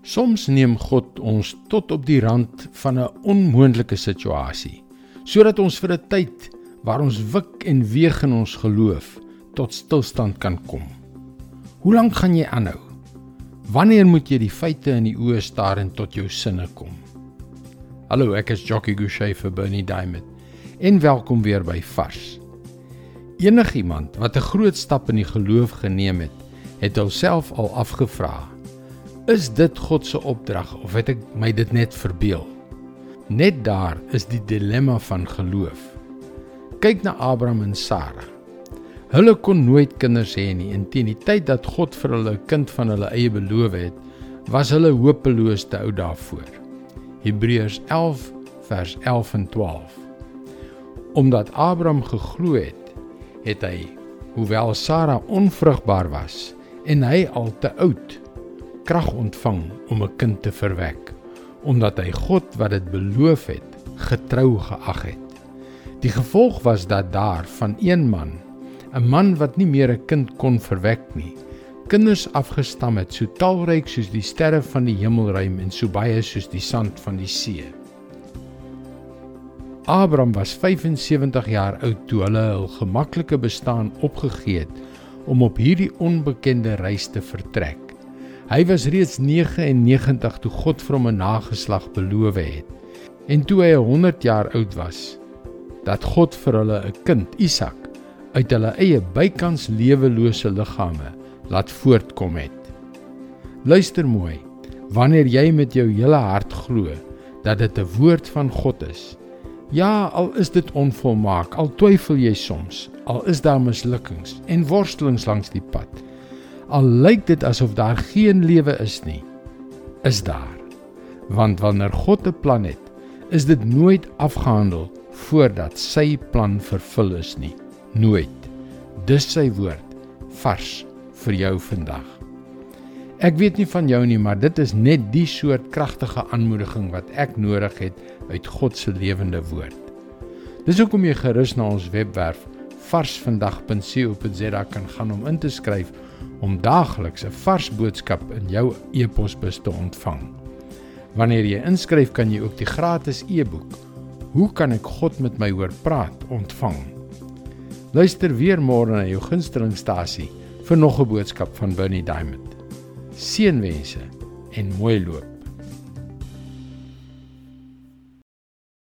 Soms neem God ons tot op die rand van 'n onmoontlike situasie, sodat ons vir 'n tyd waar ons wik en weeg in ons geloof tot stilstand kan kom. Hoe lank gaan jy aanhou? Wanneer moet jy die feite in die oë staar en tot jou sinne kom? Hallo, ek is Jockey Gouchee vir Bernie Diamond. En welkom weer by Vars. Enigiemand wat 'n groot stap in die geloof geneem het, het homself al afgevra: Is dit God se opdrag of het ek my dit net verbeel? Net daar is die dilemma van geloof. Kyk na Abraham en Sara. Hulle kon nooit kinders hê nie en teen die tyd dat God vir hulle 'n kind van hulle eie beloof het, was hulle hopeloos te oud daarvoor. Hebreërs 11 vers 11 en 12. Omdat Abraham geglo het, het hy, hoewel Sara onvrugbaar was en hy al te oud, krag ontvang om 'n kind te verwek, omdat hy God wat dit beloof het, getrou geag het. Die gevolg was dat daar van een man 'n man wat nie meer 'n kind kon verwek nie. Kinders afgestam het so talryk soos die sterre van die hemelruim en so baie soos die sand van die see. Abraham was 75 jaar oud toe hulle hul gemaklike bestaan opgegee het om op hierdie onbekende reis te vertrek. Hy was reeds 99 toe God vir hom 'n nageslag beloof het. En toe hy 100 jaar oud was, dat God vir hulle 'n kind, Isak, uit hulle eie bykans lewelose liggame laat voortkom het. Luister mooi. Wanneer jy met jou hele hart glo dat dit 'n woord van God is. Ja, al is dit onvolmaak, al twyfel jy soms, al is daar mislukkings en worstelings langs die pad. Al lyk dit asof daar geen lewe is nie, is daar. Want wanneer God 'n plan het, is dit nooit afgehandel voordat sy plan vervul is nie nooit. Dis sy woord vars vir jou vandag. Ek weet nie van jou nie, maar dit is net die soort kragtige aanmoediging wat ek nodig het uit God se lewende woord. Dis hoekom jy gerus na ons webwerf varsvandag.co.za kan gaan om in te skryf om daagliks 'n vars boodskap in jou e-posbus te ontvang. Wanneer jy inskryf, kan jy ook die gratis e-boek Hoe kan ek God met my hoor praat ontvang. Luister weer môre na jou gunstelingstasie vir nog 'n boodskap van Bernie Diamond. Seënwense en mooi loop.